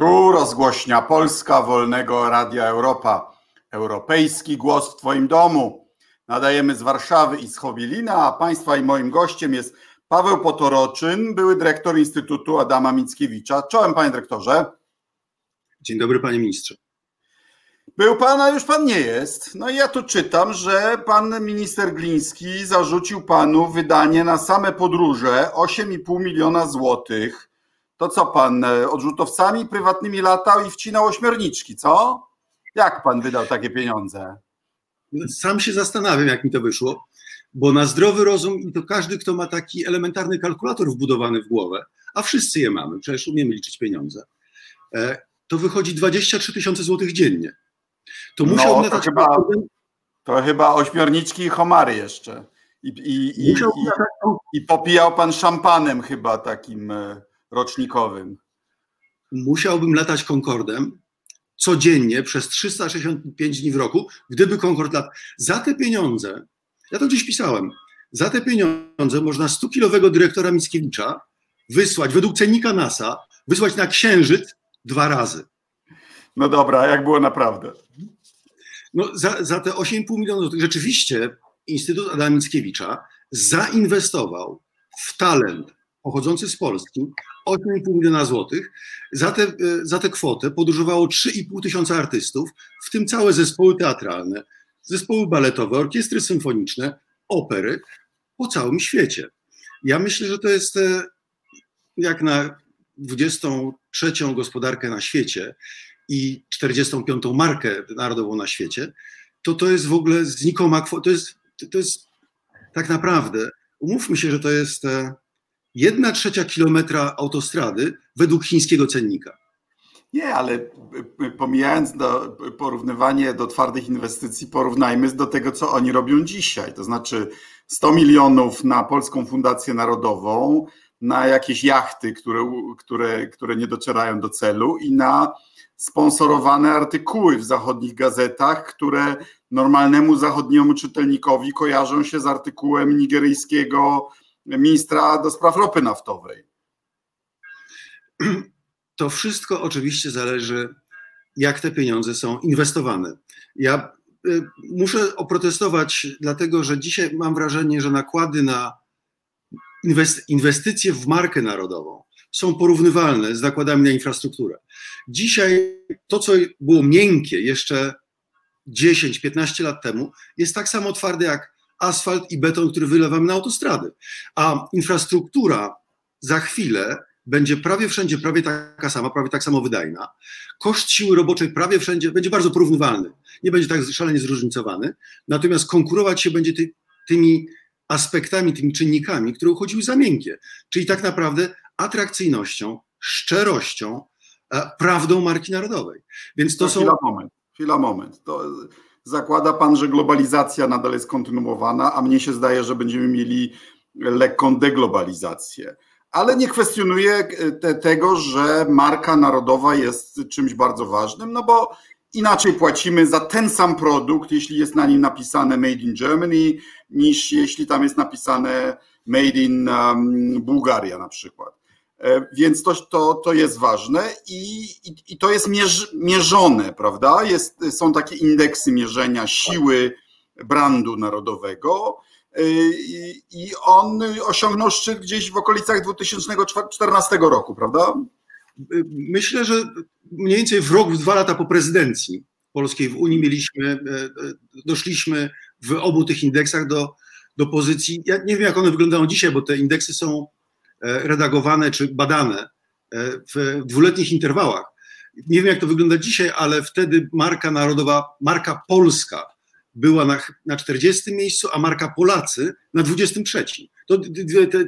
Tu rozgłośnia Polska Wolnego Radia Europa. Europejski głos w Twoim domu. Nadajemy z Warszawy i z Chowilina, a Państwa i moim gościem jest Paweł Potoroczyn, były dyrektor Instytutu Adama Mickiewicza. Czołem, panie dyrektorze. Dzień dobry, panie ministrze. Był pan, a już pan nie jest. No i ja tu czytam, że pan minister Gliński zarzucił panu wydanie na same podróże 8,5 miliona złotych to co pan e, odrzutowcami prywatnymi latał i wcinał ośmiorniczki, co? Jak pan wydał takie pieniądze? Sam się zastanawiam, jak mi to wyszło, bo na zdrowy rozum i to każdy, kto ma taki elementarny kalkulator wbudowany w głowę, a wszyscy je mamy, przecież umiemy liczyć pieniądze, e, to wychodzi 23 tysiące złotych dziennie. To musiał no, to chyba, to chyba ośmiorniczki i homary jeszcze. I, i, i, i, i popijał pan szampanem chyba takim e, rocznikowym. Musiałbym latać Concordem codziennie przez 365 dni w roku, gdyby Concord lat. Za te pieniądze, ja to gdzieś pisałem, za te pieniądze można 100-kilowego dyrektora Mickiewicza wysłać, według cennika NASA, wysłać na Księżyc dwa razy. No dobra, jak było naprawdę? No, za, za te 8,5 milionów złotych rzeczywiście Instytut Adama Mickiewicza zainwestował w talent pochodzący z Polski 8,5 miliona złotych. Za tę za te kwotę podróżowało 3,5 tysiąca artystów, w tym całe zespoły teatralne, zespoły baletowe, orkiestry symfoniczne, opery po całym świecie. Ja myślę, że to jest e, jak na 23 gospodarkę na świecie i 45 markę narodową na świecie, to to jest w ogóle znikoma kwota. To jest, to jest tak naprawdę, umówmy się, że to jest e, jedna trzecia kilometra autostrady według chińskiego cennika. Nie, ale pomijając do, porównywanie do twardych inwestycji, porównajmy do tego, co oni robią dzisiaj. To znaczy 100 milionów na Polską Fundację Narodową, na jakieś jachty, które, które, które nie docierają do celu i na sponsorowane artykuły w zachodnich gazetach, które normalnemu zachodniemu czytelnikowi kojarzą się z artykułem nigeryjskiego ministra do spraw ropy naftowej. To wszystko oczywiście zależy, jak te pieniądze są inwestowane. Ja y, muszę oprotestować, dlatego że dzisiaj mam wrażenie, że nakłady na inwestycje w markę narodową są porównywalne z nakładami na infrastrukturę. Dzisiaj to, co było miękkie jeszcze 10-15 lat temu, jest tak samo twarde jak asfalt i beton, który wylewamy na autostrady. A infrastruktura za chwilę będzie prawie wszędzie prawie taka sama, prawie tak samo wydajna. Koszt siły roboczej prawie wszędzie będzie bardzo porównywalny. Nie będzie tak szalenie zróżnicowany. Natomiast konkurować się będzie ty, tymi aspektami, tymi czynnikami, które uchodziły za miękkie. Czyli tak naprawdę atrakcyjnością, szczerością, e, prawdą marki narodowej. Więc to, to są. Chwila, moment, chwila, moment. To zakłada pan, że globalizacja nadal jest kontynuowana, a mnie się zdaje, że będziemy mieli lekką deglobalizację. Ale nie kwestionuję te, tego, że marka narodowa jest czymś bardzo ważnym, no bo inaczej płacimy za ten sam produkt, jeśli jest na nim napisane Made in Germany, niż jeśli tam jest napisane Made in um, Bułgaria na przykład. E, więc to, to, to jest ważne i, i, i to jest mierz, mierzone, prawda? Jest, są takie indeksy mierzenia siły brandu narodowego e, i, i on osiągnął szczyt gdzieś w okolicach 2014 roku, prawda? Myślę, że mniej więcej w rok, w dwa lata po prezydencji polskiej w Unii mieliśmy, e, doszliśmy w obu tych indeksach do, do pozycji, ja nie wiem jak one wyglądają dzisiaj, bo te indeksy są redagowane czy badane e, w dwuletnich interwałach. Nie wiem, jak to wygląda dzisiaj, ale wtedy marka narodowa, marka polska była na, na 40 miejscu, a marka Polacy na 23. To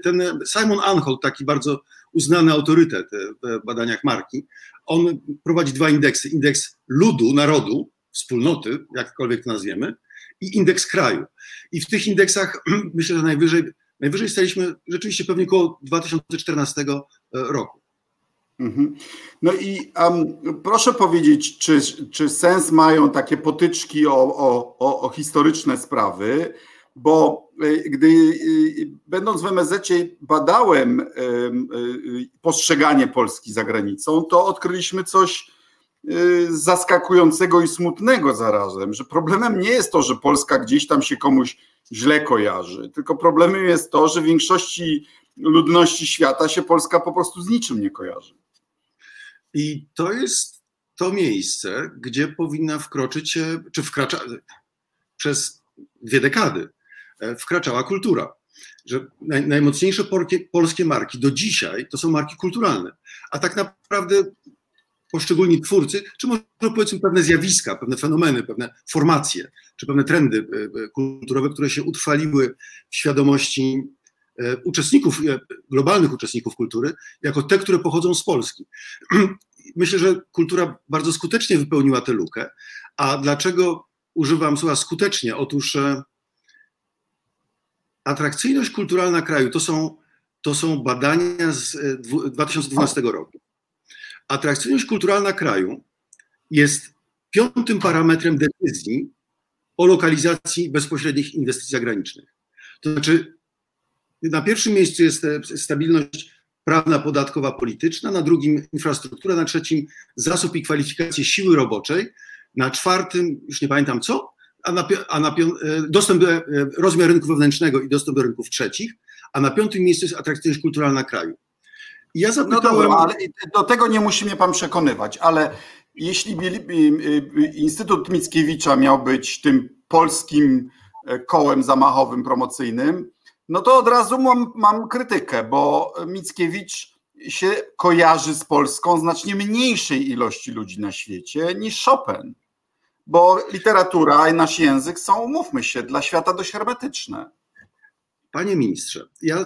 ten Simon Anhold, taki bardzo uznany autorytet w badaniach marki, on prowadzi dwa indeksy. Indeks ludu, narodu, wspólnoty, jakkolwiek to nazwiemy, i indeks kraju. I w tych indeksach myślę, że najwyżej Najwyżej staliśmy rzeczywiście pewnie około 2014 e, roku. Mhm. No i um, proszę powiedzieć, czy, czy sens mają takie potyczki o, o, o, o historyczne sprawy? bo gdy będąc w MSZ badałem postrzeganie Polski za granicą, to odkryliśmy coś zaskakującego i smutnego zarazem, że problemem nie jest to, że Polska gdzieś tam się komuś źle kojarzy, tylko problemem jest to, że w większości ludności świata się Polska po prostu z niczym nie kojarzy. I to jest to miejsce, gdzie powinna wkroczyć, czy wkracza przez dwie dekady, e, wkraczała kultura. Że naj, najmocniejsze polskie marki do dzisiaj to są marki kulturalne. A tak naprawdę poszczególni twórcy, czy może powiedzmy pewne zjawiska, pewne fenomeny, pewne formacje, czy pewne trendy e, e, kulturowe, które się utrwaliły w świadomości E, uczestników, globalnych uczestników kultury, jako te, które pochodzą z Polski. Myślę, że kultura bardzo skutecznie wypełniła tę lukę. A dlaczego używam słowa skutecznie? Otóż atrakcyjność kulturalna kraju to są, to są badania z 2012 roku. Atrakcyjność kulturalna kraju jest piątym parametrem decyzji o lokalizacji bezpośrednich inwestycji zagranicznych. To znaczy, na pierwszym miejscu jest stabilność prawna, podatkowa, polityczna, na drugim infrastruktura, na trzecim zasób i kwalifikacje siły roboczej, na czwartym, już nie pamiętam co, a na, a na e, dostęp do, e, rozmiar rynku wewnętrznego i dostęp do rynków trzecich, a na piątym miejscu jest atrakcyjność kulturalna kraju. Ja zapytałem... No dobra, ale do tego nie musi mnie pan przekonywać, ale jeśli Instytut Mickiewicza miał być tym polskim e, kołem zamachowym promocyjnym, no to od razu mam, mam krytykę, bo Mickiewicz się kojarzy z Polską znacznie mniejszej ilości ludzi na świecie niż Chopin. Bo literatura i nasz język są, umówmy się, dla świata dość hermetyczne. Panie ministrze, ja,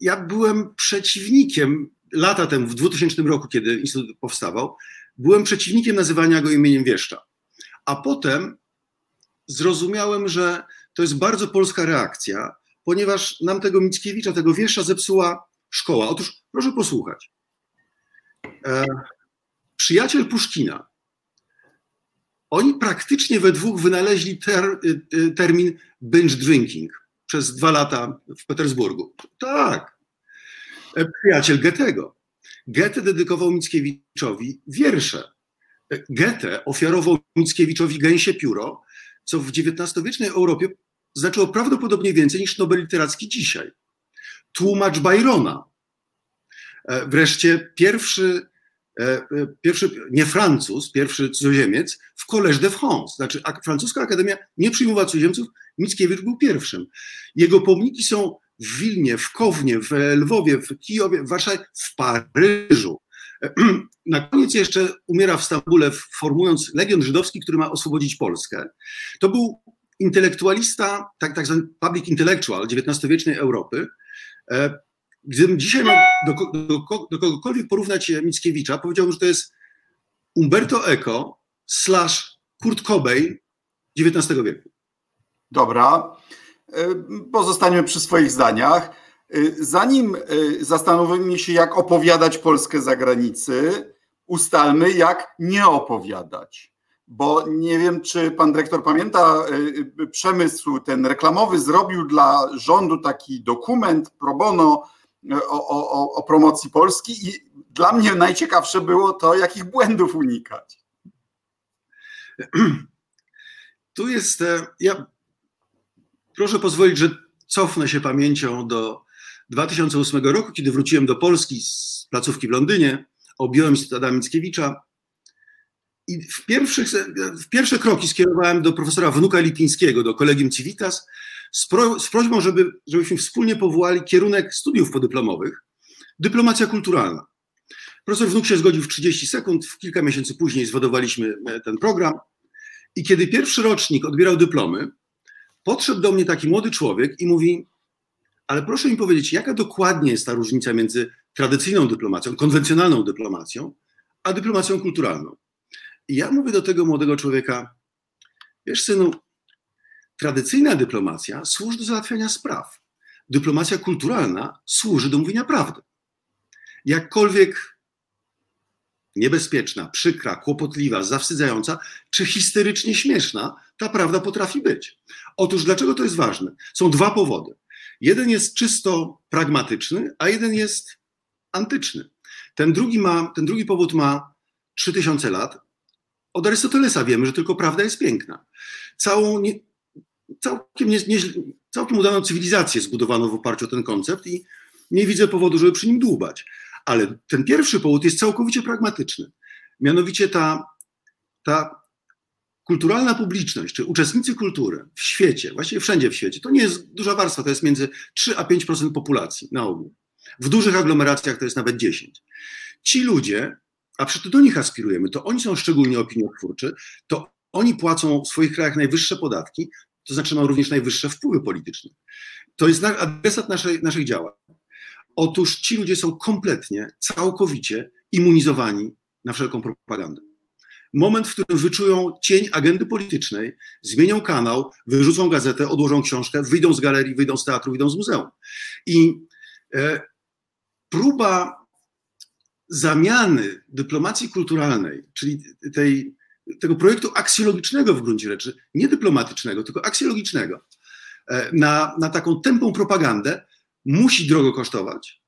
ja byłem przeciwnikiem lata temu, w 2000 roku, kiedy Instytut powstawał, byłem przeciwnikiem nazywania go imieniem wieszcza. A potem zrozumiałem, że to jest bardzo polska reakcja, ponieważ nam tego Mickiewicza, tego wiersza zepsuła szkoła. Otóż proszę posłuchać. E, przyjaciel Puszkina. Oni praktycznie we dwóch wynaleźli ter, y, termin binge drinking przez dwa lata w Petersburgu. Tak. E, przyjaciel Goethego. Goethe dedykował Mickiewiczowi wiersze. E, Goethe ofiarował Mickiewiczowi gęsie pióro, co w XIX-wiecznej Europie znaczyło prawdopodobnie więcej niż Nobel Literacki dzisiaj. Tłumacz Byrona. E, wreszcie pierwszy, pierwszy nie Francuz, pierwszy cudzoziemiec w Collège de France. Znaczy francuska akademia nie przyjmowała cudzoziemców, Mickiewicz był pierwszym. Jego pomniki są w Wilnie, w Kownie, w Lwowie, w Kijowie, w Warszawie, w Paryżu. Na koniec jeszcze umiera w Stambule, formując Legion Żydowski, który ma oswobodzić Polskę. To był intelektualista, tak, tak zwany public intellectual XIX-wiecznej Europy, e, gdybym dzisiaj miał do, do, do kogokolwiek porównać Mickiewicza, powiedziałbym, że to jest Umberto Eco slash Kurt Cobain XIX wieku. Dobra. E, Pozostaniemy przy swoich zdaniach. E, zanim zastanowimy się, jak opowiadać Polskę za granicy, ustalmy, jak nie opowiadać bo nie wiem, czy pan dyrektor pamięta, przemysł ten reklamowy zrobił dla rządu taki dokument pro bono o, o, o promocji Polski i dla mnie najciekawsze było to, jakich błędów unikać. Tu jest, e, ja proszę pozwolić, że cofnę się pamięcią do 2008 roku, kiedy wróciłem do Polski z placówki w Londynie, objąłem Stada Mickiewicza i w, w pierwsze kroki skierowałem do profesora Wnuka Lipińskiego, do Kolegium Civitas, z, pro, z prośbą, żeby, żebyśmy wspólnie powołali kierunek studiów podyplomowych dyplomacja kulturalna. Profesor Wnuk się zgodził w 30 sekund, w kilka miesięcy później zwodowaliśmy e, ten program. I kiedy pierwszy rocznik odbierał dyplomy, podszedł do mnie taki młody człowiek i mówi: Ale proszę mi powiedzieć, jaka dokładnie jest ta różnica między tradycyjną dyplomacją, konwencjonalną dyplomacją, a dyplomacją kulturalną? I ja mówię do tego młodego człowieka, wiesz synu, tradycyjna dyplomacja służy do załatwiania spraw. Dyplomacja kulturalna służy do mówienia prawdy. Jakkolwiek niebezpieczna, przykra, kłopotliwa, zawstydzająca, czy histerycznie śmieszna, ta prawda potrafi być. Otóż dlaczego to jest ważne? Są dwa powody. Jeden jest czysto pragmatyczny, a jeden jest antyczny. Ten drugi, ma, ten drugi powód ma 3000 lat. Od Arystotelesa wiemy, że tylko prawda jest piękna. Całą, nie, całkiem, nie, nie, całkiem udaną cywilizację zbudowano w oparciu o ten koncept i nie widzę powodu, żeby przy nim dłubać. Ale ten pierwszy powód jest całkowicie pragmatyczny. Mianowicie ta, ta kulturalna publiczność, czy uczestnicy kultury w świecie, właściwie wszędzie w świecie, to nie jest duża warstwa, to jest między 3 a 5% populacji na ogół. W dużych aglomeracjach to jest nawet 10. Ci ludzie, a przecież do nich aspirujemy, to oni są szczególnie opiniotwórczy, to oni płacą w swoich krajach najwyższe podatki, to znaczy mają również najwyższe wpływy polityczne. To jest adresat naszej, naszych działań. Otóż ci ludzie są kompletnie, całkowicie immunizowani na wszelką propagandę. Moment, w którym wyczują cień agendy politycznej, zmienią kanał, wyrzucą gazetę, odłożą książkę, wyjdą z galerii, wyjdą z teatru, wyjdą z muzeum. I e, próba zamiany dyplomacji kulturalnej, czyli tej, tego projektu aksjologicznego w gruncie rzeczy, nie dyplomatycznego, tylko aksjologicznego, e, na, na taką tępą propagandę, musi drogo kosztować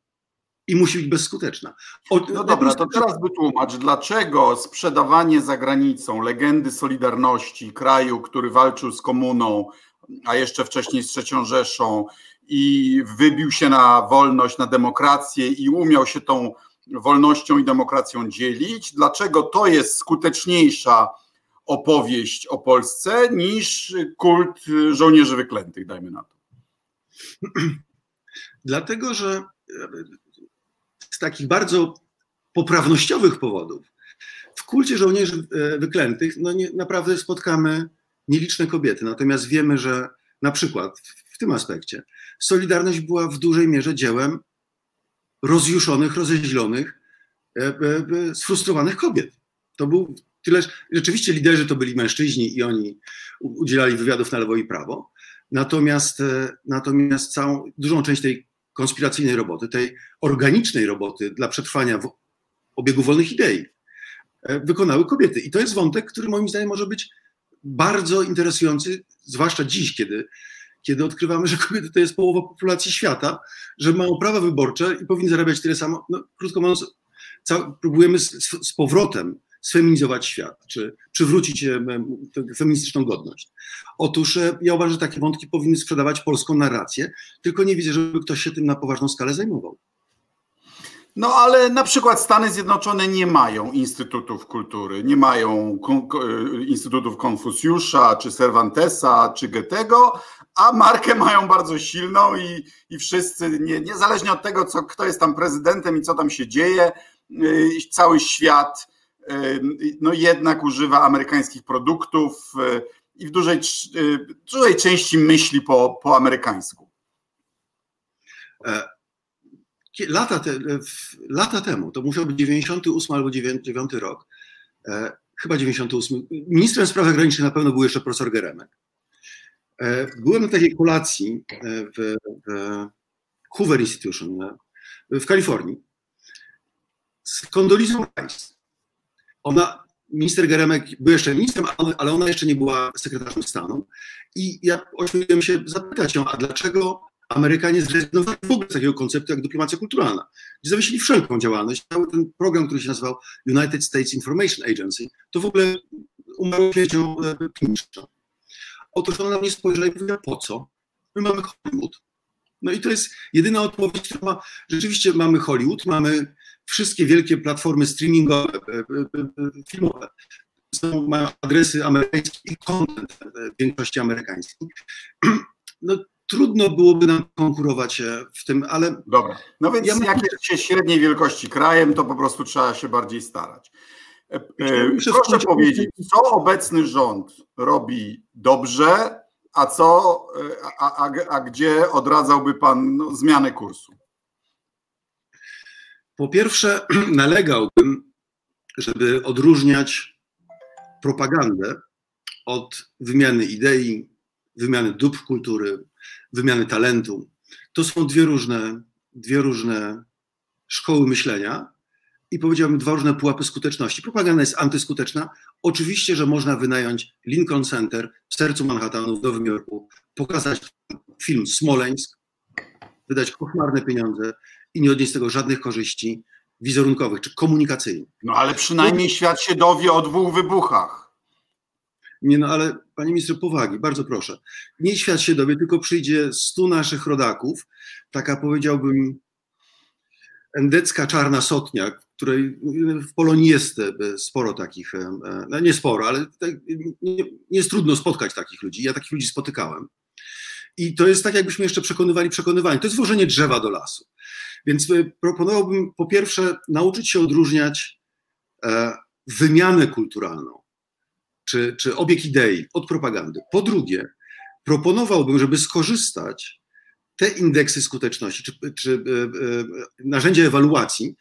i musi być bezskuteczna. O, no dobra, to teraz wytłumacz, dlaczego sprzedawanie za granicą legendy Solidarności, kraju, który walczył z komuną, a jeszcze wcześniej z trzecią Rzeszą i wybił się na wolność, na demokrację i umiał się tą wolnością i demokracją dzielić, dlaczego to jest skuteczniejsza opowieść o Polsce niż kult żołnierzy wyklętych, dajmy na to. Dlatego, że e, z takich bardzo poprawnościowych powodów w kulcie żołnierzy e, wyklętych no nie, naprawdę spotkamy nieliczne kobiety. Natomiast wiemy, że na przykład w tym aspekcie Solidarność była w dużej mierze dziełem rozjuszonych, rozeźlonych, e, sfrustrowanych kobiet. To był tyle, rzeczywiście liderzy to byli mężczyźni i oni udzielali wywiadów na lewo i prawo. Natomiast, natomiast całą, dużą część tej konspiracyjnej roboty, tej organicznej roboty dla przetrwania w obiegu wolnych idei e, wykonały kobiety. I to jest wątek, który moim zdaniem może być bardzo interesujący, zwłaszcza dziś, kiedy, kiedy odkrywamy, że kobiety to jest połowa populacji świata, że mają prawa wyborcze i powinny zarabiać tyle samo. No, krótko mówiąc, próbujemy z, z powrotem sfeminizować świat, czy przywrócić feministyczną godność. Otóż e, ja uważam, że takie wątki powinny sprzedawać polską narrację, tylko nie widzę, żeby ktoś się tym na poważną skalę zajmował. No ale na przykład Stany Zjednoczone nie mają instytutów kultury, nie mają e, instytutów Konfucjusza, czy Cervantesa, czy Goethego, a markę mają bardzo silną i, i wszyscy, nie, niezależnie od tego, co, kto jest tam prezydentem i co tam się dzieje, e, cały świat no jednak używa amerykańskich produktów e, i w dużej, e, dużej części myśli po, po amerykańsku. E, lata, te, lata temu, to musiał być 98 albo 9 rok, chyba 98, ministrem spraw zagranicznych na pewno był jeszcze profesor Geremek. Byłem na takiej kolacji w, w Hoover Institution w Kalifornii z Condoleezą Rice ona, minister Geremek był jeszcze ministrem, ale ona jeszcze nie była sekretarzem stanu. I ja ośmieliłem się zapytać ją, a dlaczego Amerykanie zrezygnowali w ogóle z takiego konceptu jak dyplomacja kulturalna, gdzie zawiesili wszelką działalność. Cały ten program, który się nazywał United States Information Agency, to w ogóle umarło śmiercią e, kliniczną. Otóż ona na mnie spojrzała i powiedziała, po co? My mamy Hollywood. No i to jest jedyna odpowiedź, która ma, rzeczywiście mamy Hollywood, mamy wszystkie wielkie platformy streamingowe, e, e, e, filmowe są, mają adresy amerykańskie i content w większości amerykańskiej. No, trudno byłoby nam konkurować w tym, ale. Dobra. No więc ja jak jest się średniej wielkości krajem, to po prostu trzeba się bardziej starać. Proszę powiedzieć, co obecny rząd robi dobrze, a co, a, a, a gdzie odradzałby pan no, zmianę kursu? Po pierwsze, nalegałbym, żeby odróżniać propagandę od wymiany idei, wymiany dóbr kultury, wymiany talentu. To są dwie różne, dwie różne szkoły myślenia i powiedziałbym dwa różne pułapy skuteczności. Propaganda jest antyskuteczna. Oczywiście, że można wynająć Lincoln Center w sercu Manhattanu, w Nowym Jorku, pokazać film Smoleńsk, wydać koszmarne pieniądze i nie odnieść z tego żadnych korzyści wizerunkowych czy komunikacyjnych. No ale przynajmniej świat się dowie o dwóch wybuchach. Nie no, ale panie ministrze, powagi, bardzo proszę. Nie świat się dowie, tylko przyjdzie stu naszych rodaków, taka powiedziałbym endecka czarna sotnia, której w Polonii jest e, sporo takich, e, no nie sporo, ale tak, nie, nie jest trudno spotkać takich ludzi. Ja takich ludzi spotykałem. I to jest tak, jakbyśmy jeszcze przekonywali przekonywani. To jest włożenie drzewa do lasu. Więc e, proponowałbym po pierwsze nauczyć się odróżniać wymianę kulturalną czy, czy obieg idei od propagandy. Po drugie, proponowałbym, żeby skorzystać te indeksy skuteczności, czy, czy e, e, narzędzia ewaluacji,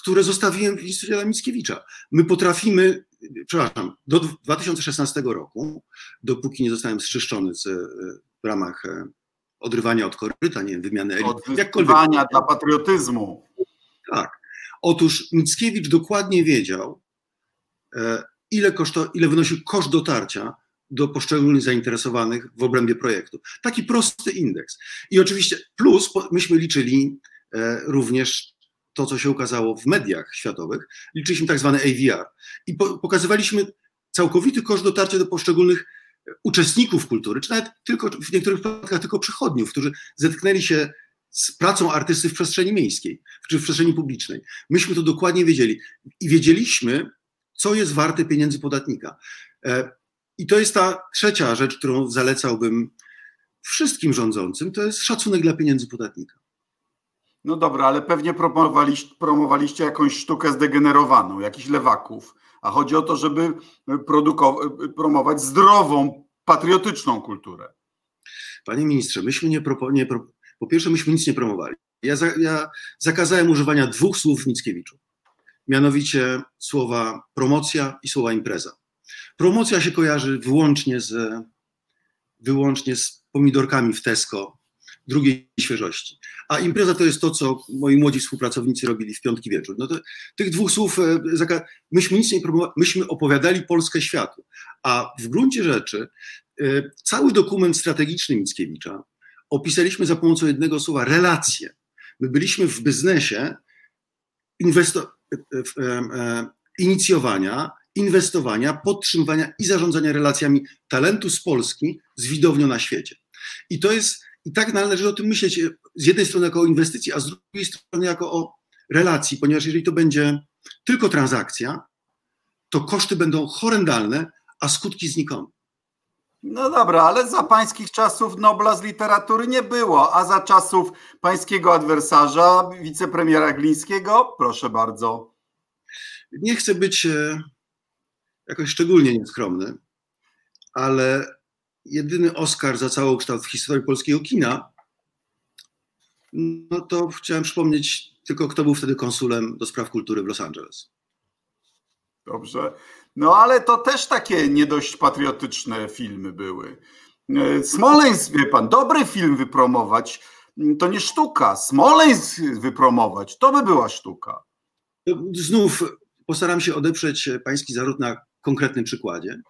które zostawiłem w Instytucie Mickiewicza. My potrafimy, przepraszam, do 2016 roku, dopóki nie zostałem zczyszczony z, e, w ramach odrywania od koryta, nie wiem, wymiany elit. Odrywania dla patriotyzmu. Tak. Otóż Mickiewicz dokładnie wiedział, ile, koszto, ile wynosił koszt dotarcia do poszczególnych zainteresowanych w obrębie projektu. Taki prosty indeks. I oczywiście plus myśmy liczyli e, również to, co się ukazało w mediach światowych, liczyliśmy tak zwany AVR i pokazywaliśmy całkowity koszt dotarcia do poszczególnych e, uczestników kultury, czy nawet tylko w niektórych przypadkach tylko przychodniów, którzy zetknęli się z pracą artysty w przestrzeni miejskiej, czy w przestrzeni publicznej. Myśmy to dokładnie wiedzieli i wiedzieliśmy, co jest warte pieniędzy podatnika. E, I to jest ta trzecia rzecz, którą zalecałbym wszystkim rządzącym, to jest szacunek dla pieniędzy podatnika. No dobra, ale pewnie promowaliście, promowaliście jakąś sztukę zdegenerowaną, jakichś lewaków, a chodzi o to, żeby promować zdrową, patriotyczną kulturę. Panie ministrze, myśmy nie, propo, nie pro, po pierwsze myśmy nic nie promowali. Ja, za, ja zakazałem używania dwóch słów w Mickiewiczu mianowicie słowa promocja i słowa impreza. Promocja się kojarzy wyłącznie z, wyłącznie z pomidorkami w Tesco drugiej świeżości. A impreza to jest to, co moi młodzi współpracownicy robili w piątki wieczór. No to, tych dwóch słów, e, myśmy nic nie myśmy opowiadali Polskę światu. A w gruncie rzeczy e, cały dokument strategiczny Mickiewicza opisaliśmy za pomocą jednego słowa relacje. My byliśmy w biznesie inwesto- E, inicjowania, inwestowania, podtrzymywania i zarządzania relacjami talentu z Polski z widownią na świecie. I to jest, i tak należy o tym myśleć z jednej strony jako o inwestycji, a z drugiej strony jako o relacji, ponieważ jeżeli to będzie tylko transakcja, to koszty będą horrendalne, a skutki znikome. No dobra, ale za pańskich czasów Nobla z literatury nie było, a za czasów pańskiego adwersarza, wicepremiera Glińskiego, proszę bardzo. Nie chcę być e, jakoś szczególnie nieskromny, ale jedyny Oscar za cały kształt w historii polskiego kina, no to chciałem przypomnieć tylko, kto był wtedy konsulem do spraw kultury w Los Angeles. Dobrze. No ale to też takie nie dość patriotyczne filmy były. E, Smoleńsk, wie pan, dobry film wypromować, to nie sztuka. Smoleńsk wypromować, to by była sztuka. Znów postaram się odeprzeć pański zarzut na konkretnym przykładzie.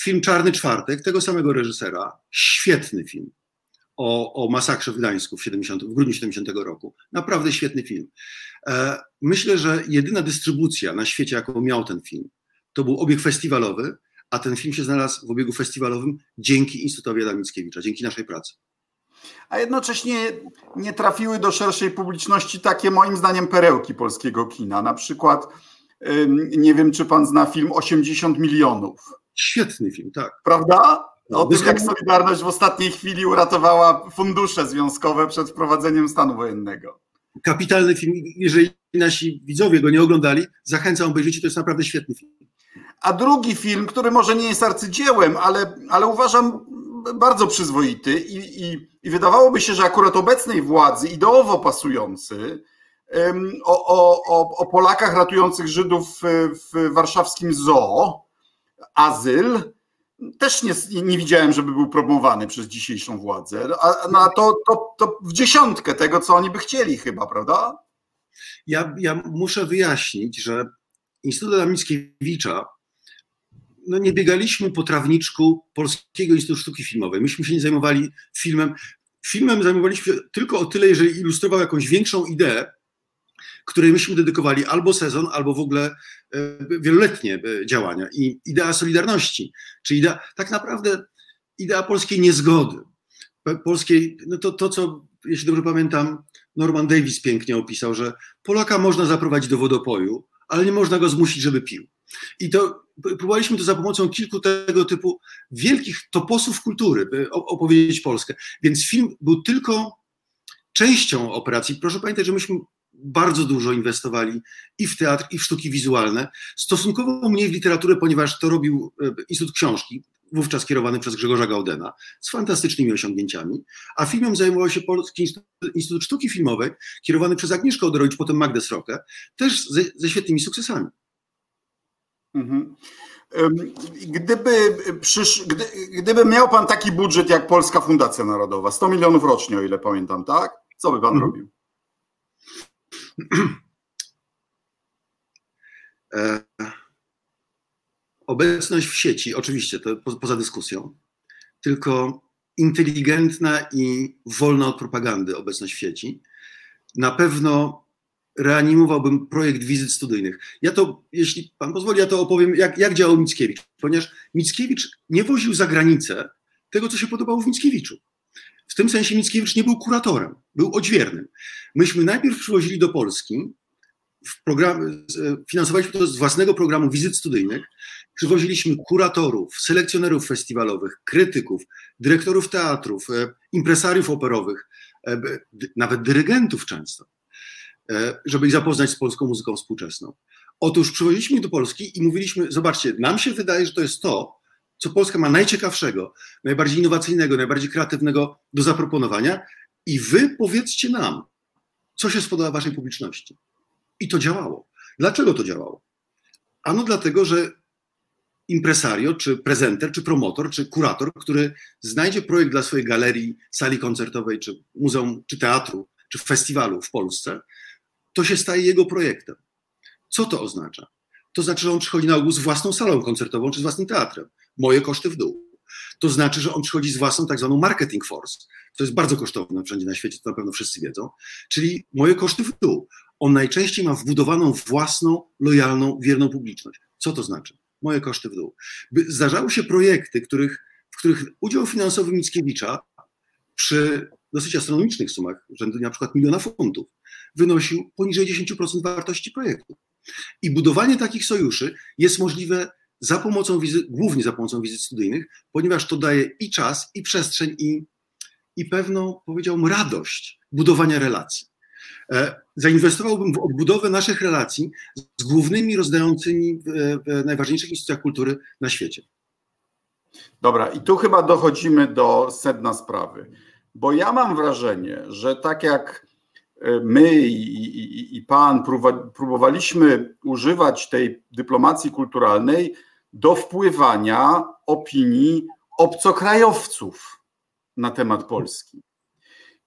Film Czarny Czwartek, tego samego reżysera, świetny film o, o masakrze w Gdańsku w, 70, w grudniu 70 roku. Naprawdę świetny film. E, myślę, że jedyna dystrybucja na świecie, jaką miał ten film, to był obieg festiwalowy, a ten film się znalazł w obiegu festiwalowym dzięki Instytutowi Adama Mickiewicza, dzięki naszej pracy. A jednocześnie nie trafiły do szerszej publiczności takie, moim zdaniem, perełki polskiego kina. Na przykład, nie wiem, czy pan zna film 80 milionów. Świetny film, tak. Prawda? O tym, jak Solidarność w ostatniej chwili uratowała fundusze związkowe przed wprowadzeniem stanu wojennego. Kapitalny film. Jeżeli nasi widzowie go nie oglądali, zachęcam obejrzyjcie, to jest naprawdę świetny film. A drugi film, który może nie jest arcydziełem, ale, ale uważam bardzo przyzwoity i, i, i wydawałoby się, że akurat obecnej władzy ideowo pasujący, o, o, o, o Polakach ratujących Żydów w, w warszawskim zoo, Azyl, też nie, nie widziałem, żeby był promowany przez dzisiejszą władzę. A, no, a to, to, to w dziesiątkę tego, co oni by chcieli chyba, prawda? Ja, ja muszę wyjaśnić, że Instytut Adama Mickiewicza no nie biegaliśmy po trawniczku Polskiego Instytutu Sztuki Filmowej. Myśmy się nie zajmowali filmem. Filmem zajmowaliśmy się tylko o tyle, jeżeli ilustrował jakąś większą ideę, której myśmy dedykowali albo sezon, albo w ogóle e, wieloletnie e, działania. I idea Solidarności, czyli idea, tak naprawdę idea polskiej niezgody, polskiej, no to, to co, jeśli dobrze pamiętam, Norman Davis pięknie opisał, że Polaka można zaprowadzić do wodopoju, ale nie można go zmusić, żeby pił. I to próbowaliśmy to za pomocą kilku tego typu wielkich toposów kultury, opowiedzieć Polskę. Więc film był tylko częścią operacji. Proszę pamiętać, że myśmy bardzo dużo inwestowali i w teatr, i w sztuki wizualne. Stosunkowo mniej w literaturę, ponieważ to robił e, Instytut Książki, wówczas kierowany przez Grzegorza Gaudena, z fantastycznymi osiągnięciami, a filmem zajmował się Polski Instytut Sztuki Filmowej, kierowany przez Agnieszkę Odorowicz, potem Magdę Srokę, też ze, ze świetnymi sukcesami. Mhm. Gdyby, przysz, gdy, gdyby miał pan taki budżet jak Polska Fundacja Narodowa, 100 milionów rocznie, o ile pamiętam, tak? Co by pan mhm. robił? E, obecność w sieci, oczywiście, to po, poza dyskusją, tylko inteligentna i wolna od propagandy obecność w sieci na pewno reanimowałbym projekt wizyt studyjnych. Ja to, jeśli pan pozwoli, ja to opowiem, jak, jak działał Mickiewicz, ponieważ Mickiewicz nie woził za granicę tego, co się podobało w Mickiewiczu. W tym sensie Mickiewicz nie był kuratorem, był odźwiernym. Myśmy najpierw przywozili do Polski, w program, finansowaliśmy to z własnego programu wizyt studyjnych, przywoziliśmy kuratorów, selekcjonerów festiwalowych, krytyków, dyrektorów teatrów, e, impresariów operowych, e, nawet dyrygentów często E, żeby ich zapoznać z polską muzyką współczesną. Otóż przywoziliśmy do Polski i mówiliśmy, zobaczcie, nam się wydaje, że to jest to, co Polska ma najciekawszego, najbardziej innowacyjnego, najbardziej kreatywnego do zaproponowania i wy powiedzcie nam, co się spodoba waszej publiczności. I to działało. Dlaczego to działało? Ano dlatego, że impresario, czy prezenter, czy promotor, czy kurator, który znajdzie projekt dla swojej galerii, sali koncertowej, czy muzeum, czy teatru, czy festiwalu w Polsce, to się staje jego projektem. Co to oznacza? To znaczy, że on przychodzi na ogół z własną salą koncertową czy z własnym teatrem. Moje koszty w dół. To znaczy, że on przychodzi z własną tak zwaną marketing force. To jest bardzo kosztowne wszędzie na świecie, to na pewno wszyscy wiedzą. Czyli moje koszty w dół. On najczęściej ma wbudowaną własną, lojalną, wierną publiczność. Co to znaczy? Moje koszty w dół. Zdarzały się projekty, których, w których udział finansowy Mickiewicza przy dosyć astronomicznych sumach, rzędu na przykład miliona funtów, wynosił poniżej 10% wartości projektu. I budowanie takich sojuszy jest możliwe za pomocą wizyt, głównie za pomocą wizyt studyjnych, ponieważ to daje i czas, i przestrzeń, i, i pewną, powiedziałbym, radość budowania relacji. E, zainwestowałbym w odbudowę naszych relacji z głównymi rozdającymi w, najważniejszych instytucjach kultury na świecie. Dobra, i tu chyba dochodzimy do sedna sprawy, bo ja mam wrażenie, że tak jak my i, i, i pan próbowaliśmy używać tej dyplomacji kulturalnej do wpływania opinii obcokrajowców na temat Polski.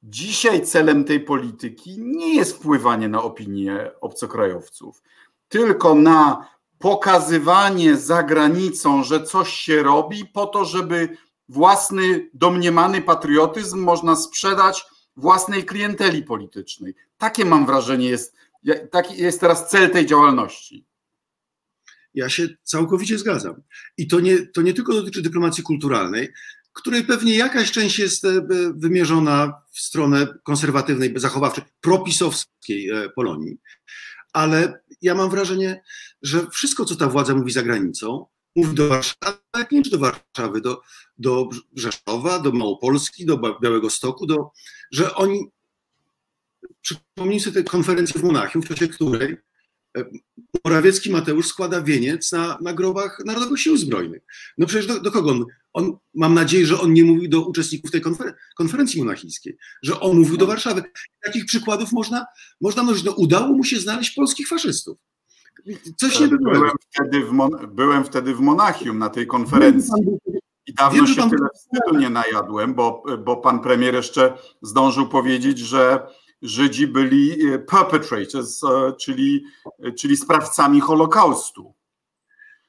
Dzisiaj celem tej polityki nie jest wpływanie na opinię obcokrajowców, tylko na pokazywanie za granicą, że coś się robi, po to, żeby własny domniemany patriotyzm można sprzedać własnej klienteli politycznej. Takie mam wrażenie jest, taki jest teraz cel tej działalności. Ja się całkowicie zgadzam. I to nie, to nie tylko dotyczy dyplomacji kulturalnej, której pewnie jakaś część jest e, wymierzona w stronę konserwatywnej, zachowawczej, propisowskiej e, Polonii, ale ja mam wrażenie, że wszystko, co ta władza mówi za granicą, mówi do Warszawy, nie do Warszawy, do, do Rzeszowa, do Małopolski, do Białego Stoku, do, że oni, przypomnij sobie tę konferencję w Monachium, w czasie której e, Morawiecki Mateusz składa wieniec na, na grobach Narodowych Sił Zbrojnych. No przecież do, do kogo on, on, Mam nadzieję, że on nie mówił do uczestników tej konfer konferencji monachijskiej, że on mówił do Warszawy. Takich przykładów można, można mnożyć. No, udało mu się znaleźć polskich faszystów. Coś nie byłem wtedy, w byłem wtedy w Monachium na tej konferencji. I dawno się tyle wstydu nie najadłem, bo, bo pan premier jeszcze zdążył powiedzieć, że Żydzi byli perpetrators, czyli, czyli sprawcami Holokaustu.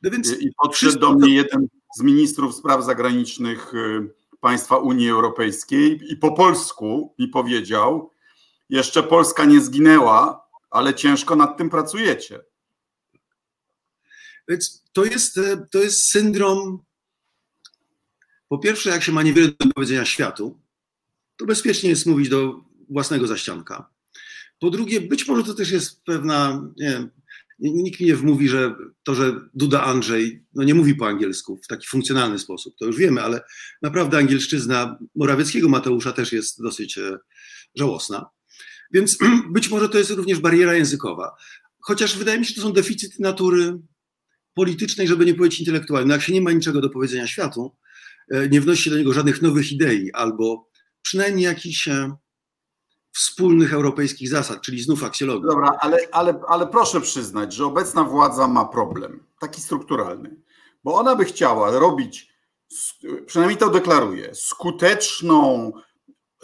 No więc I podszedł do mnie jeden z ministrów spraw zagranicznych państwa Unii Europejskiej i po polsku mi powiedział: Jeszcze Polska nie zginęła, ale ciężko nad tym pracujecie. Więc to jest, to jest syndrom. Po pierwsze, jak się ma niewiele do powiedzenia światu, to bezpiecznie jest mówić do własnego zaścianka. Po drugie, być może to też jest pewna, nie wiem, nikt mi nie wmówi, że to, że Duda Andrzej no nie mówi po angielsku w taki funkcjonalny sposób, to już wiemy, ale naprawdę angielszczyzna Morawieckiego Mateusza też jest dosyć e, żałosna. Więc być może to jest również bariera językowa. Chociaż wydaje mi się, że to są deficyty natury politycznej, żeby nie powiedzieć intelektualnej. No jak się nie ma niczego do powiedzenia światu, e, nie wnosi się do niego żadnych nowych idei albo przynajmniej jakichś e, wspólnych europejskich zasad, czyli znów aksjologii. Dobra, ale, ale, ale proszę przyznać, że obecna władza ma problem, taki strukturalny, bo ona by chciała robić, przynajmniej to deklaruje, skuteczną,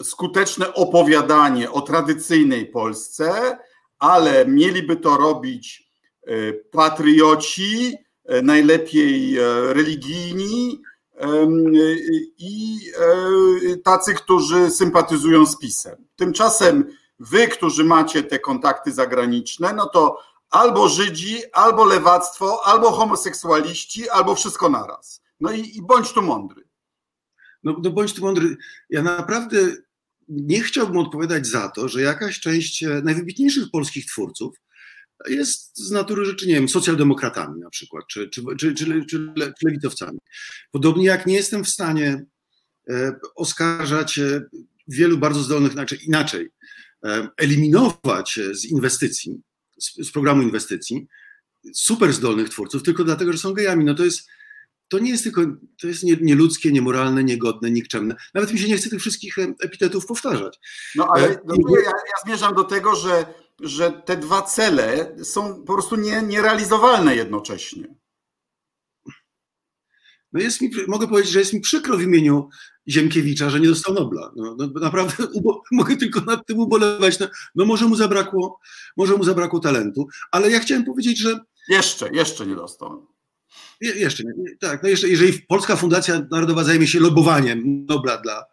skuteczne opowiadanie o tradycyjnej Polsce, ale mieliby to robić e, patrioci, e, najlepiej e, religijni, i e, tacy, którzy sympatyzują z PiSem. Tymczasem wy, którzy macie te kontakty zagraniczne, no to albo Żydzi, albo lewactwo, albo homoseksualiści, albo wszystko naraz. No i, i bądź tu mądry. No, no bądź tu mądry. Ja naprawdę nie chciałbym odpowiadać za to, że jakaś część e, najwybitniejszych polskich twórców jest z natury rzeczy, nie wiem, socjaldemokratami na przykład, czy, czy, czy, czy, lewicowcami. Podobnie jak nie jestem w stanie e, oskarżać e, wielu bardzo zdolnych, inaczej, e, eliminować z inwestycji, z, z programu inwestycji, super zdolnych twórców, tylko dlatego, że są gejami. No to jest, to nie jest tylko, to jest nieludzkie, niemoralne, niegodne, nikczemne. Nawet mi się nie chce tych wszystkich epitetów powtarzać. No ale no, ja, ja zmierzam do tego, że że te dwa cele są po prostu nie, nierealizowalne jednocześnie. No jest mi, mogę powiedzieć, że jest mi przykro w imieniu Ziemkiewicza, że nie dostał Nobla. No, no naprawdę ubo, mogę tylko nad tym ubolewać. No, no, może mu zabrakło, może mu zabrakło talentu, ale ja chciałem powiedzieć, że. Jeszcze, jeszcze nie dostał. Je, jeszcze nie, tak. No jeszcze, jeżeli Polska Fundacja Narodowa zajmie się lobowaniem Nobla dla,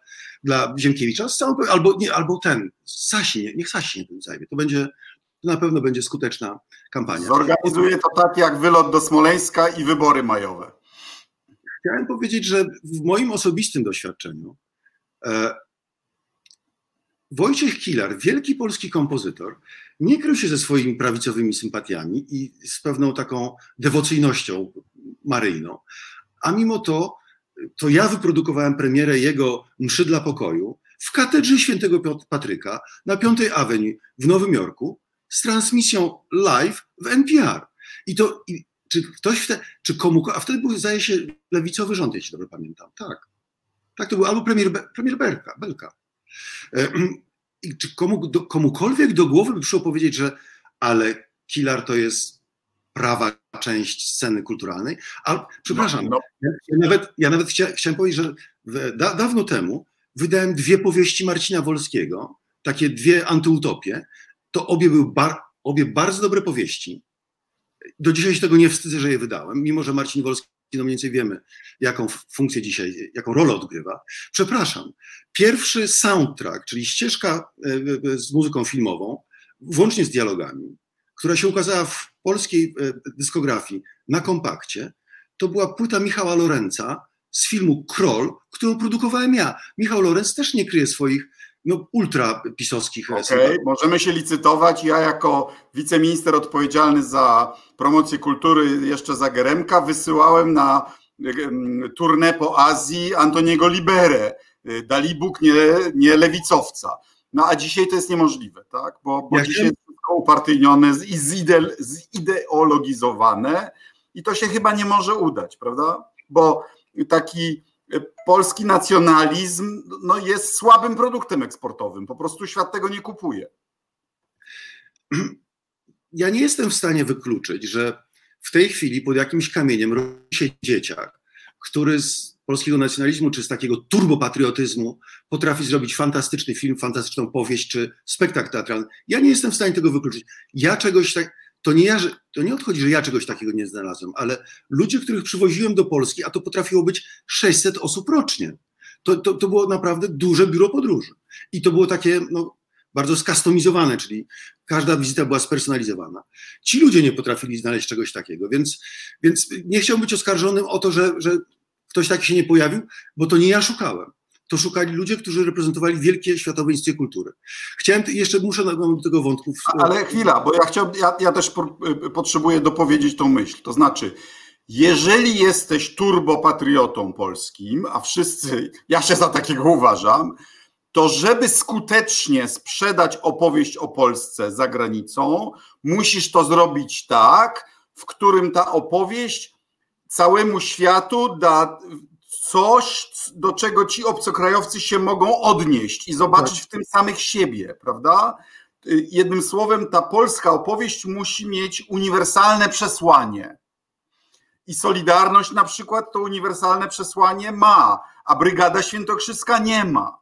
dla Ziemkiewicza, z całą, albo, nie, albo ten, Sasi, niech Sasi nie tym zajmie. To będzie, to na pewno będzie skuteczna kampania. Zorganizuje to tak jak wylot do Smoleńska i wybory majowe. Chciałem powiedzieć, że w moim osobistym doświadczeniu e, Wojciech Kilar, wielki polski kompozytor, nie krył się ze swoimi prawicowymi sympatiami i z pewną taką dewocyjnością maryjną, a mimo to to ja wyprodukowałem premierę jego Mszy dla Pokoju w katedrze świętego Patryka na Piątej Avenue w Nowym Jorku z transmisją live w NPR. I to, i, czy ktoś wtedy, czy komu, a wtedy był, zdaje się, lewicowy rząd, jeśli dobrze pamiętam. Tak. Tak, to był albo premier, premier Belka. Belka. E, I czy komu, do, komukolwiek do głowy by przyszło powiedzieć, że ale Kilar to jest prawa część sceny kulturalnej. Ale przepraszam, no, no. Ja, nawet, ja nawet chcia, chciałem powiedzieć, że da, dawno temu wydałem dwie powieści Marcina Wolskiego, takie dwie antyutopie. To obie były bar, obie bardzo dobre powieści. Do dzisiaj się tego nie wstydzę, że je wydałem, mimo że Marcin Wolski, no mniej więcej wiemy, jaką funkcję dzisiaj, jaką rolę odgrywa. Przepraszam. Pierwszy soundtrack, czyli ścieżka e, e, z muzyką filmową, włącznie z dialogami, która się ukazała w polskiej e, dyskografii na kompakcie, to była płyta Michała Lorenza z filmu Kroll, którą produkowałem ja. Michał Lorenz też nie kryje swoich no, ultra pisowskich e, okay, możemy się licytować. Ja jako wiceminister odpowiedzialny za promocję kultury jeszcze za Geremka wysyłałem na turnę po Azji Antoniego Liberę. E, Dalibóg nie, nie lewicowca. No a dzisiaj to jest niemożliwe, tak? Bo, bo dzisiaj upartyjnione i zideologizowane i to się chyba nie może udać, prawda? Bo taki polski nacjonalizm no, jest słabym produktem eksportowym, po prostu świat tego nie kupuje. Ja nie jestem w stanie wykluczyć, że w tej chwili pod jakimś kamieniem rodzi się dzieciak, który z polskiego nacjonalizmu, czy z takiego turbopatriotyzmu potrafi zrobić fantastyczny film, fantastyczną powieść, czy spektakl teatralny. Ja nie jestem w stanie tego wykluczyć. Ja czegoś tak, to nie, ja, to nie odchodzi, że ja czegoś takiego nie znalazłem, ale ludzie, których przywoziłem do Polski, a to potrafiło być 600 osób rocznie. To, to, to było naprawdę duże biuro podróży. I to było takie no, bardzo skustomizowane, czyli każda wizyta była spersonalizowana. Ci ludzie nie potrafili znaleźć czegoś takiego, więc, więc nie chciałbym być oskarżonym o to, że, że ktoś taki się nie pojawił, bo to nie ja szukałem. To szukali ludzie, którzy reprezentowali wielkie światowe instytucje kultury. Chciałem, jeszcze muszę do tego wątku. Ale chwila, bo ja chciałbym, ja, ja też potrzebuję dopowiedzieć tą myśl. To znaczy, jeżeli jesteś turbopatriotą polskim, a wszyscy, ja się za takiego uważam, to żeby skutecznie sprzedać opowieść o Polsce za granicą, musisz to zrobić tak, w którym ta opowieść całemu światu da coś, do czego ci obcokrajowcy się mogą odnieść i zobaczyć w tym samych siebie, prawda? Jednym słowem, ta polska opowieść musi mieć uniwersalne przesłanie. I Solidarność na przykład to uniwersalne przesłanie ma, a Brygada Świętokrzyska nie ma.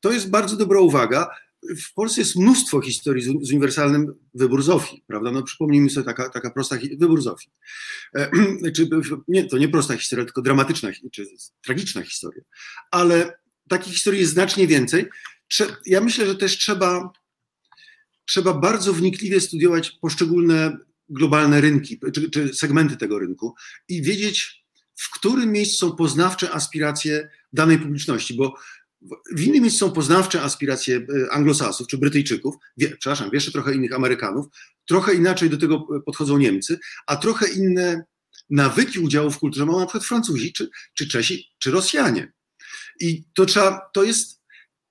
To jest bardzo dobra uwaga. W Polsce jest mnóstwo historii z, z uniwersalnym wybór Zofii, prawda? No przypomnijmy sobie taka, taka prosta wybór Zofii. E, czy, nie, to nie prosta historia, tylko dramatyczna, czy tragiczna historia. Ale takich historii jest znacznie więcej. Trze, ja myślę, że też trzeba, trzeba bardzo wnikliwie studiować poszczególne globalne rynki, czy, czy segmenty tego rynku i wiedzieć, w którym miejscu są poznawcze aspiracje danej publiczności, bo w innym miejscu są poznawcze aspiracje e, anglosasów czy Brytyjczyków, wie, przepraszam, jeszcze trochę innych Amerykanów, trochę inaczej do tego podchodzą Niemcy, a trochę inne nawyki udziału w kulturze mają na przykład Francuzi, czy, czy Czesi, czy Rosjanie. I to trzeba, to jest,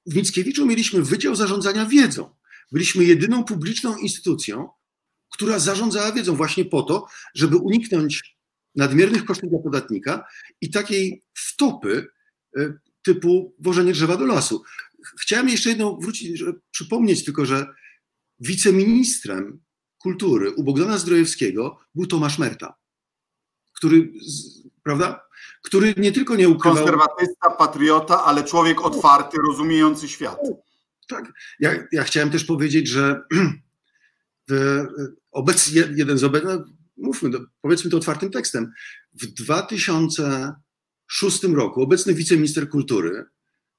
w Mickiewiczu mieliśmy Wydział Zarządzania Wiedzą. Byliśmy jedyną publiczną instytucją, która zarządzała wiedzą właśnie po to, żeby uniknąć nadmiernych kosztów dla podatnika i takiej wtopy e, typu wożenie drzewa do lasu. Chciałem jeszcze jedną wrócić, przypomnieć tylko, że wiceministrem kultury u Bogdana Zdrojewskiego był Tomasz Merta, który, prawda? Który nie tylko nie ukrywał... Konserwatysta, patriota, ale człowiek otwarty, rozumiejący świat. Tak. Ja, ja chciałem też powiedzieć, że obecnie jeden z obecnych, no, mówmy, powiedzmy to otwartym tekstem, w 2000 2006 roku obecny wiceminister kultury,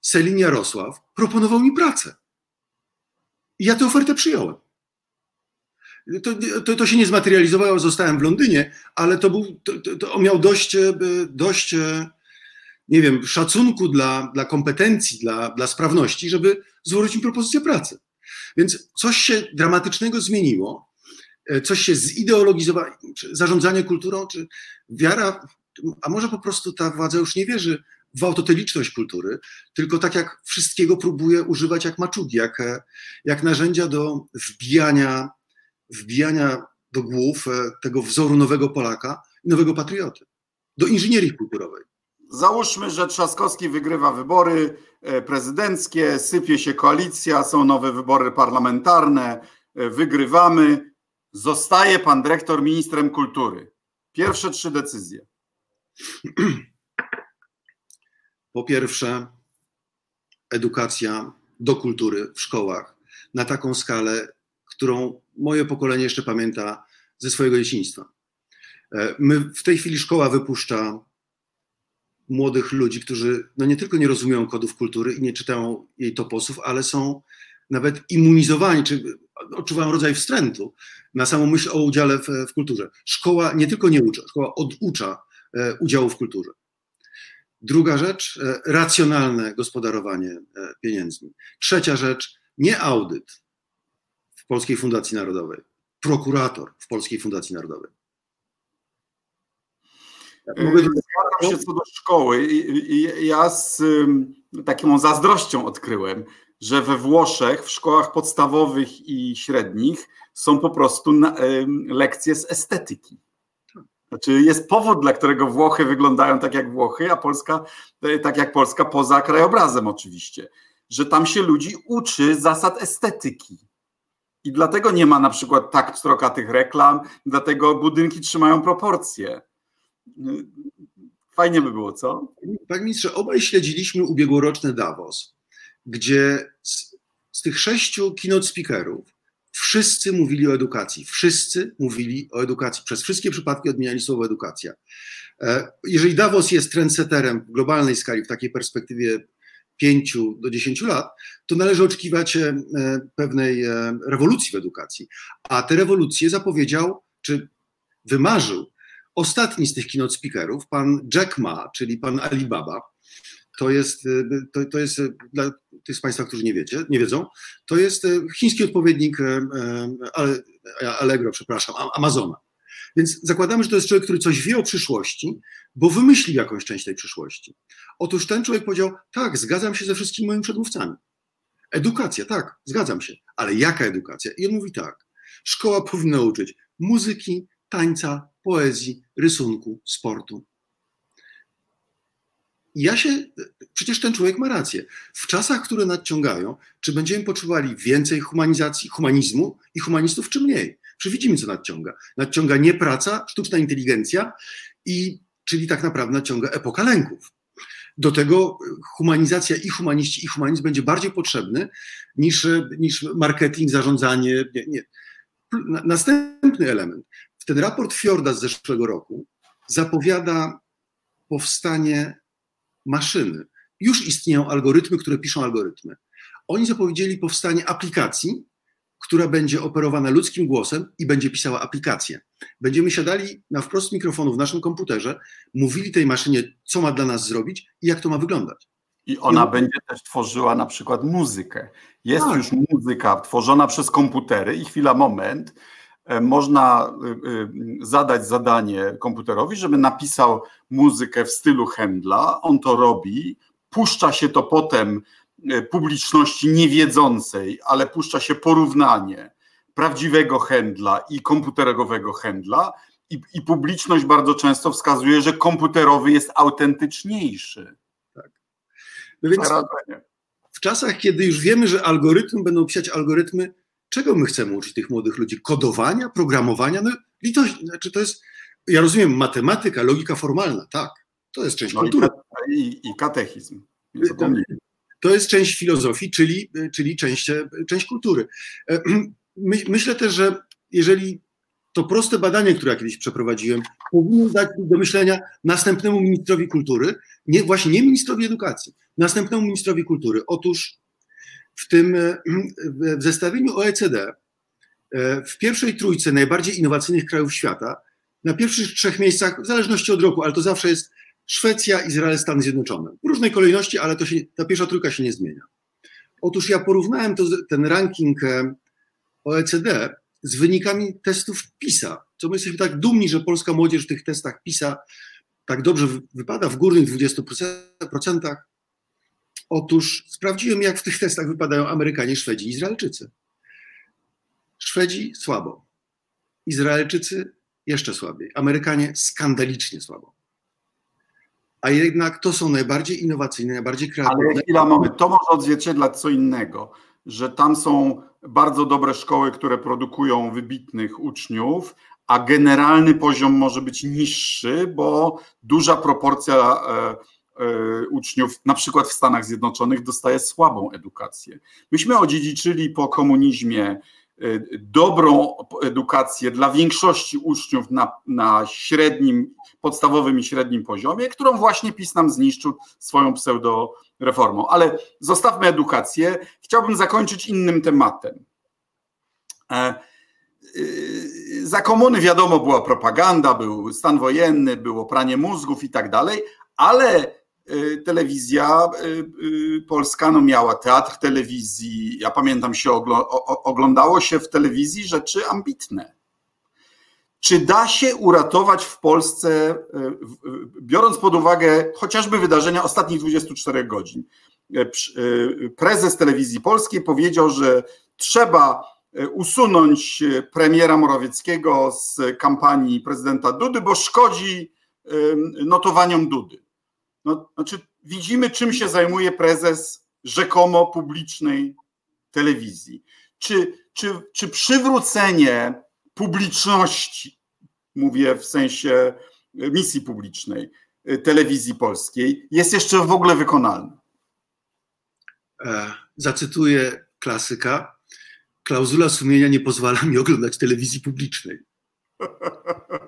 Selin Jarosław, proponował mi pracę. I ja tę ofertę przyjąłem. To, to, to, się nie zmaterializowało, zostałem w Londynie, ale to, był, to, to, on miał dość, e, dość, e, nie wiem, szacunku dla, dla kompetencji, dla, dla sprawności, żeby złożyć mi propozycję pracy. Więc coś się dramatycznego zmieniło, e, coś się zideologizowało, zarządzanie kulturą, czy wiara a może po prostu ta władza już nie wierzy w autoteliczność kultury, tylko tak jak wszystkiego próbuje używać jak maczugi, jak, jak narzędzia do wbijania, wbijania do głów e, tego wzoru nowego Polaka i nowego patrioty, do inżynierii kulturowej. Załóżmy, że Trzaskowski wygrywa wybory e, prezydenckie, sypie się koalicja, są nowe wybory parlamentarne, e, wygrywamy. Zostaje pan dyrektor ministrem kultury. Pierwsze trzy decyzje. Po pierwsze, edukacja do kultury w szkołach na taką skalę, którą moje pokolenie jeszcze pamięta ze swojego dzieciństwa. E, my, w tej chwili szkoła wypuszcza młodych ludzi, którzy no nie tylko nie rozumieją kodów kultury i nie czytają jej toposów, ale są nawet immunizowani, czy odczuwają rodzaj wstrętu na samą myśl o udziale w, w kulturze. Szkoła nie tylko nie uczy, szkoła oducza udziału w kulturze. Druga rzecz, e, racjonalne gospodarowanie e, pieniędzmi. Trzecia rzecz, nie audyt w Polskiej Fundacji Narodowej, prokurator w Polskiej Fundacji Narodowej. Zgadzam się co do szkoły. Ja z taką zazdrością odkryłem, że we Włoszech w szkołach podstawowych i średnich są po prostu lekcje z estetyki. Znaczy jest powód, dla którego Włochy wyglądają tak jak Włochy, a Polska e, tak jak Polska poza krajobrazem oczywiście, że tam się ludzi uczy zasad estetyki. I dlatego nie ma na przykład tak pstrokatych reklam, dlatego budynki trzymają proporcje. Fajnie by było, co? Panie ministrze, obaj śledziliśmy ubiegłoroczny Davos, gdzie z, z tych sześciu keynote speakerów wszyscy mówili o edukacji. Wszyscy mówili o edukacji. Przez wszystkie przypadki odmieniali słowo edukacja. E, jeżeli Davos jest trendseterem w globalnej skali, w takiej perspektywie 5 do 10 lat, to należy oczekiwać e, pewnej e, rewolucji w edukacji. A tę rewolucję zapowiedział, czy wymarzył ostatni z tych keynote speakerów, pan Jack Ma, czyli pan Alibaba. To jest, to, to jest dla tych z Państwa, którzy nie wiecie, nie wiedzą, to jest chiński odpowiednik Allegro, przepraszam, Amazona. Więc zakładamy, że to jest człowiek, który coś wie o przyszłości, bo wymyśli jakąś część tej przyszłości. Otóż ten człowiek powiedział: Tak, zgadzam się ze wszystkimi moimi przedmówcami. Edukacja, tak, zgadzam się, ale jaka edukacja? I on mówi tak: szkoła powinna uczyć muzyki, tańca, poezji, rysunku, sportu. I ja się, przecież ten człowiek ma rację. W czasach, które nadciągają, czy będziemy potrzebowali więcej humanizacji, humanizmu i humanistów, czy mniej? Czy widzimy, co nadciąga? Nadciąga nie praca, sztuczna inteligencja, i, czyli tak naprawdę nadciąga epoka lęków. Do tego humanizacja i humaniści, i humanizm będzie bardziej potrzebny niż, niż marketing, zarządzanie. Nie, nie. Następny element. Ten raport Fjorda z zeszłego roku zapowiada powstanie maszyny. Już istnieją algorytmy, które piszą algorytmy. Oni zapowiedzieli powstanie aplikacji, która będzie operowana ludzkim głosem i będzie pisała aplikację. Będziemy siadali na wprost mikrofonu w naszym komputerze, mówili tej maszynie, co ma dla nas zrobić i jak to ma wyglądać. I ona I... będzie też tworzyła na przykład muzykę. Jest tak. już muzyka tworzona przez komputery i chwila, moment. E, można y, y, zadać zadanie komputerowi, żeby napisał muzykę w stylu Händla. On to robi, puszcza się to potem E, publiczności niewiedzącej, ale puszcza się porównanie prawdziwego handla i komputerowego handla, i, i publiczność bardzo często wskazuje, że komputerowy jest autentyczniejszy. Tak. No więc w czasach, kiedy już wiemy, że algorytmy będą pisać algorytmy, czego my chcemy uczyć tych młodych ludzi? Kodowania, programowania? No litość, znaczy to jest, ja rozumiem, matematyka, logika formalna, tak, to jest część no kultury. I, i katechizm. To jest część filozofii, czyli, czyli część, część kultury. E, myślę też, że jeżeli to proste badanie, które ja kiedyś przeprowadziłem, powinno dać do myślenia następnemu ministrowi kultury, nie, właśnie nie ministrowi edukacji, następnemu ministrowi kultury. Otóż w tym e, w zestawieniu OECD e, w pierwszej trójce najbardziej innowacyjnych krajów świata, na pierwszych trzech miejscach, w zależności od roku, ale to zawsze jest Szwecja, Izrael, Stany Zjednoczone. W różnej kolejności, ale to się, ta pierwsza trójka się nie zmienia. Otóż ja porównałem to, ten ranking e, OECD z wynikami testów PISA, co my jesteśmy tak dumni, że polska młodzież w tych testach PISA tak dobrze wypada, w górnych 20%. Otóż sprawdziłem, jak w tych testach wypadają Amerykanie, Szwedzi i Izraelczycy. Szwedzi słabo, Izraelczycy jeszcze słabiej, Amerykanie skandalicznie słabo a jednak to są najbardziej innowacyjne, najbardziej kreatywne. Ale chwila, moment, to może odzwierciedlać co innego, że tam są bardzo dobre szkoły, które produkują wybitnych uczniów, a generalny poziom może być niższy, bo duża proporcja e, uczniów, na przykład w Stanach Zjednoczonych, dostaje słabą edukację. Myśmy odziedziczyli po komunizmie Y, dobrą edukację dla większości uczniów na, na średnim, podstawowym i średnim poziomie, którą właśnie PiS nam zniszczył swoją pseudo-reformą. Ale zostawmy edukację. Chciałbym zakończyć innym tematem. E, za komuny wiadomo była propaganda, był stan wojenny, było pranie mózgów i tak dalej, ale telewizja y, y, polska no miała teatr telewizji. Ja pamiętam się oglądało się w telewizji rzeczy ambitne. Czy da się uratować w Polsce, biorąc pod uwagę chociażby wydarzenia ostatnich 24 godzin? Prezes telewizji polskiej powiedział, że trzeba usunąć premiera Morawieckiego z kampanii prezydenta Dudy, bo szkodzi notowaniom Dudy. No, znaczy, widzimy, czym się zajmuje prezes rzekomo publicznej telewizji. Czy, czy, czy przywrócenie publiczności, mówię w sensie misji publicznej, telewizji polskiej jest jeszcze w ogóle wykonalny? E, zacytuję klasyka. Klauzula sumienia nie pozwala mi oglądać telewizji publicznej.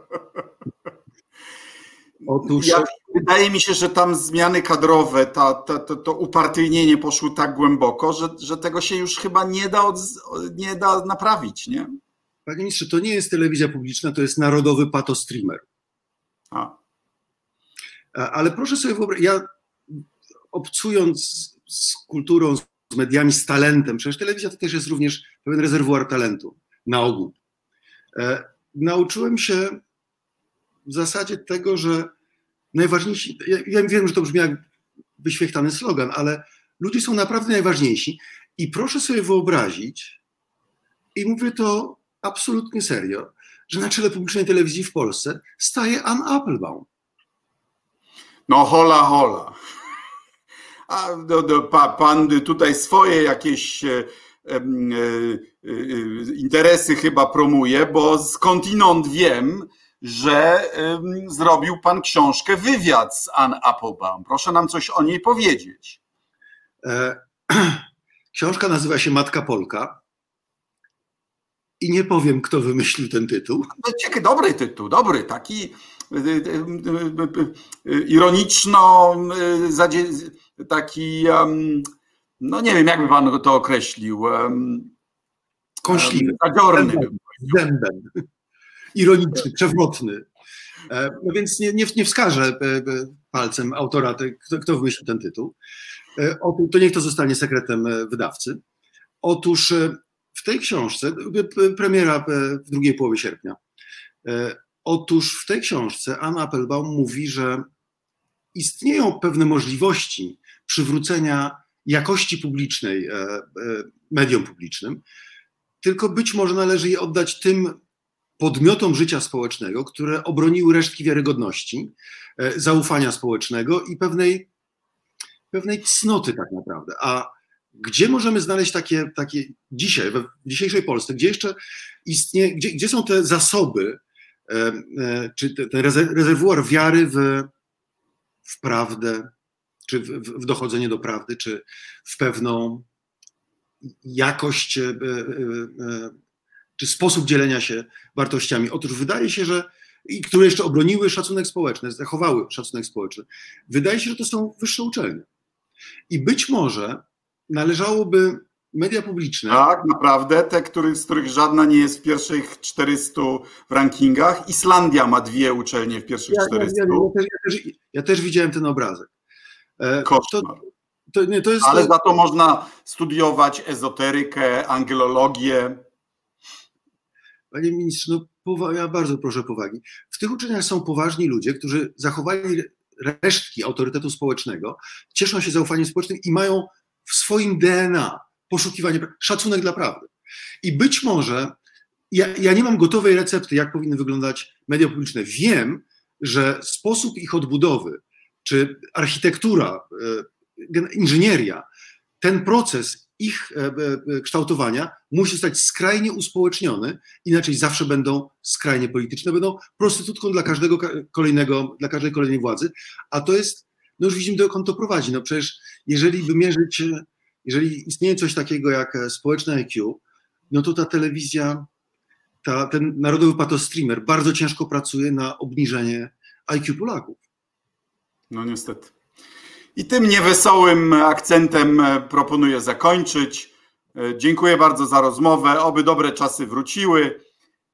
Otóż... Ja, wydaje mi się, że tam zmiany kadrowe, ta, ta, to, to upartyjnienie poszło tak głęboko, że, że tego się już chyba nie da, od, nie da naprawić, nie? Panie ministrze, to nie jest telewizja publiczna, to jest narodowy patostreamer. A. Ale proszę sobie wyobrazić, ja obcując z kulturą, z mediami, z talentem, przecież telewizja to też jest również pewien rezerwuar talentu, na ogół. E, nauczyłem się w zasadzie tego, że najważniejsi, ja, ja wiem, że to brzmi jak wyświechtany slogan, ale ludzie są naprawdę najważniejsi i proszę sobie wyobrazić, i mówię to absolutnie serio, że na czele publicznej telewizji w Polsce staje Ann Applebaum. No hola hola. A do, do, pa, pan tutaj swoje jakieś e, e, e, interesy chyba promuje, bo skądinąd wiem, że zrobił pan książkę Wywiad z Ann Applebaum. Proszę nam coś o niej powiedzieć. Książka nazywa się Matka Polka. I nie powiem, kto wymyślił ten tytuł. No, ciekawy, dobry tytuł, dobry, taki y, y, ironiczno, taki, no nie wiem, jakby pan to określił. Kąśliwy. Zadziorny. Zębem. Ironiczny, przewrotny. E, no więc nie, nie, nie wskażę e, e, palcem autora, kto, kto wymyślił ten tytuł. To niech to zostanie sekretem wydawcy. Otóż w tej książce, premiera w drugiej połowie sierpnia, otóż w tej książce Anna Applebaum mówi, że istnieją pewne możliwości przywrócenia jakości publicznej mediom publicznym, tylko być może należy je oddać tym podmiotom życia społecznego, które obroniły resztki wiarygodności, e, zaufania społecznego i pewnej, pewnej cnoty tak naprawdę. A gdzie możemy znaleźć takie, takie dzisiaj, w dzisiejszej Polsce, gdzie jeszcze istnieje, gdzie, gdzie są te zasoby, e, e, czy ten rezerwuar wiary w, w prawdę, czy w, w dochodzenie do prawdy, czy w pewną jakość czy sposób dzielenia się wartościami. Otóż wydaje się, że i które jeszcze obroniły szacunek społeczny, zachowały szacunek społeczny. Wydaje się, że to są wyższe uczelnie. I być może należałoby media publiczne. Tak, naprawdę, te, który, z których żadna nie jest w pierwszych 400 w rankingach. Islandia ma dwie uczelnie w pierwszych ja, 400. Ja, ja, ja, też, ja, też, widziałem ten obrazek. E, to, to, nie, to jest, Ale za to można studiować ezoterykę, angelologię. Panie ministrze, no, ja bardzo proszę powagi. W tych uczeniach są poważni ludzie, którzy zachowali resztki autorytetu społecznego, cieszą się zaufaniem społecznym i mają w swoim DNA poszukiwanie, szacunek dla prawdy. I być może ja, ja nie mam gotowej recepty, jak powinny wyglądać media publiczne. Wiem, że sposób ich odbudowy, czy architektura, e, inżynieria, ten proces ich e, e, kształtowania musi zostać skrajnie uspołeczniony, inaczej zawsze będą skrajnie polityczne, będą prostytutką dla każdego kolejnego, dla każdej kolejnej władzy, a to jest, no już widzimy dokąd to prowadzi, no przecież jeżeli by mierzyć, jeżeli istnieje coś takiego jak społeczne IQ, no to ta telewizja, ta, ten narodowy patostreamer bardzo ciężko pracuje na obniżenie IQ Polaków. No niestety. I tym niewesołym akcentem e, proponuję zakończyć. E, dziękuję bardzo za rozmowę. Oby dobre czasy wróciły.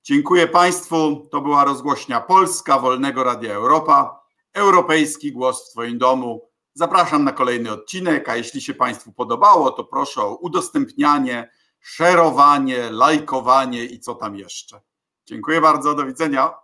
Dziękuję Państwu. To była rozgłośnia Polska Wolnego Radia Europa. Europejski głos w Twoim domu. Zapraszam na kolejny odcinek, a jeśli się Państwu podobało, to proszę o udostępnianie, szerowanie, lajkowanie i co tam jeszcze. Dziękuję bardzo, do widzenia.